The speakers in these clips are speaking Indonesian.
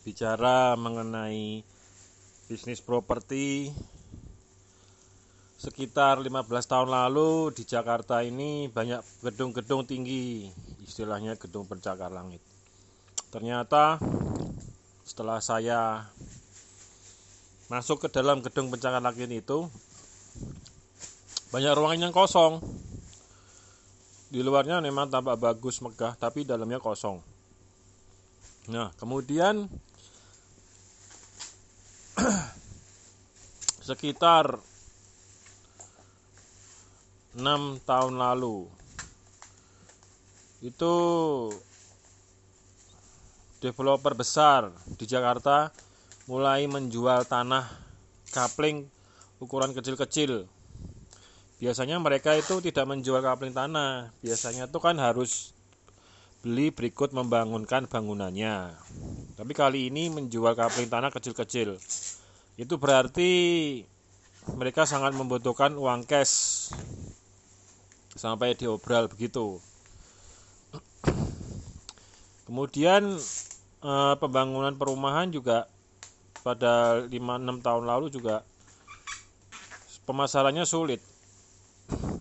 bicara mengenai bisnis properti sekitar 15 tahun lalu di Jakarta ini banyak gedung-gedung tinggi istilahnya gedung pencakar langit. Ternyata setelah saya masuk ke dalam gedung pencakar langit itu banyak ruangan yang kosong. Di luarnya memang tampak bagus megah tapi dalamnya kosong. Nah kemudian sekitar 6 tahun lalu itu developer besar di Jakarta mulai menjual tanah kapling ukuran kecil-kecil. Biasanya mereka itu tidak menjual kapling tanah, biasanya itu kan harus beli berikut membangunkan bangunannya. Tapi kali ini menjual kapling tanah kecil-kecil. Itu berarti mereka sangat membutuhkan uang cash sampai diobral begitu. Kemudian eh, pembangunan perumahan juga pada 5-6 tahun lalu juga pemasarannya sulit.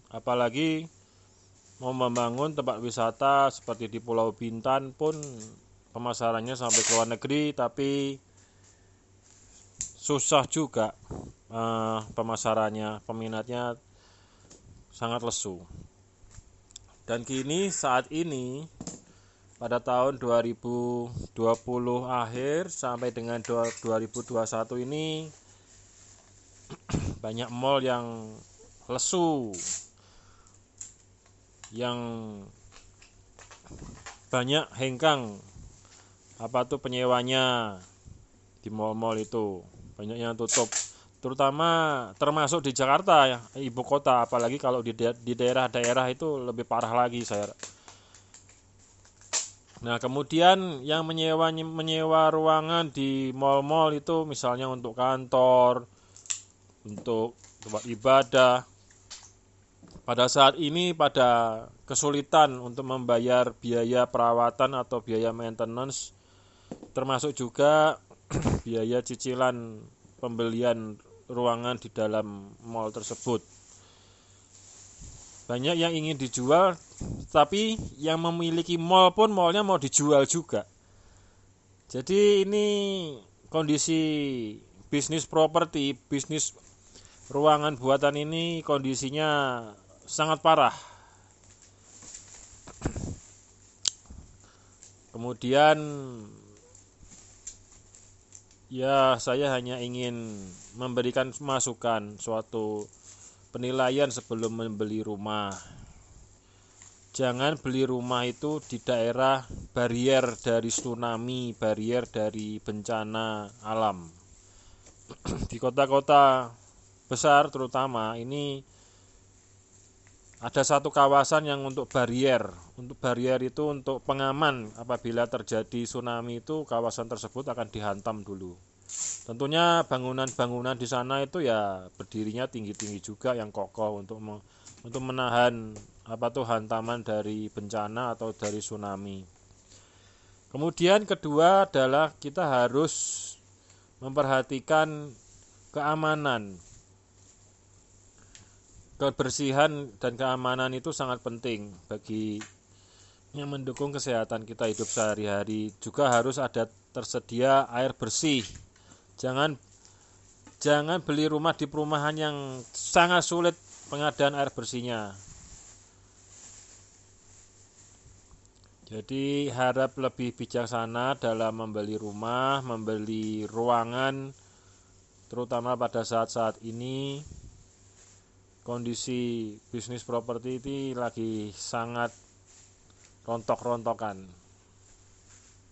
Apalagi mau membangun tempat wisata seperti di Pulau Bintan pun pemasarannya sampai ke luar negeri tapi susah juga eh, pemasarannya, peminatnya sangat lesu. Dan kini saat ini pada tahun 2020 akhir sampai dengan 2021 ini banyak mall yang lesu yang banyak hengkang apa tuh penyewanya di mall-mall itu banyak yang tutup. Terutama termasuk di Jakarta ya ibu kota. Apalagi kalau di di daerah-daerah itu lebih parah lagi saya Nah, kemudian yang menyewa menyewa ruangan di mal-mal itu misalnya untuk kantor, untuk tempat ibadah. Pada saat ini pada kesulitan untuk membayar biaya perawatan atau biaya maintenance termasuk juga biaya cicilan pembelian ruangan di dalam mall tersebut. Banyak yang ingin dijual, tapi yang memiliki mall pun mallnya mau dijual juga. Jadi ini kondisi bisnis properti, bisnis ruangan buatan ini kondisinya sangat parah. Kemudian Ya, saya hanya ingin memberikan masukan suatu penilaian sebelum membeli rumah. Jangan beli rumah itu di daerah barier dari tsunami, barier dari bencana alam. di kota-kota besar terutama ini ada satu kawasan yang untuk barier. Untuk barier itu untuk pengaman apabila terjadi tsunami itu kawasan tersebut akan dihantam dulu. Tentunya bangunan-bangunan di sana itu ya berdirinya tinggi-tinggi juga yang kokoh untuk untuk menahan apa tuh hantaman dari bencana atau dari tsunami. Kemudian kedua adalah kita harus memperhatikan keamanan kebersihan dan keamanan itu sangat penting bagi yang mendukung kesehatan kita hidup sehari-hari. Juga harus ada tersedia air bersih. Jangan jangan beli rumah di perumahan yang sangat sulit pengadaan air bersihnya. Jadi harap lebih bijaksana dalam membeli rumah membeli ruangan terutama pada saat-saat ini kondisi bisnis properti ini lagi sangat rontok-rontokan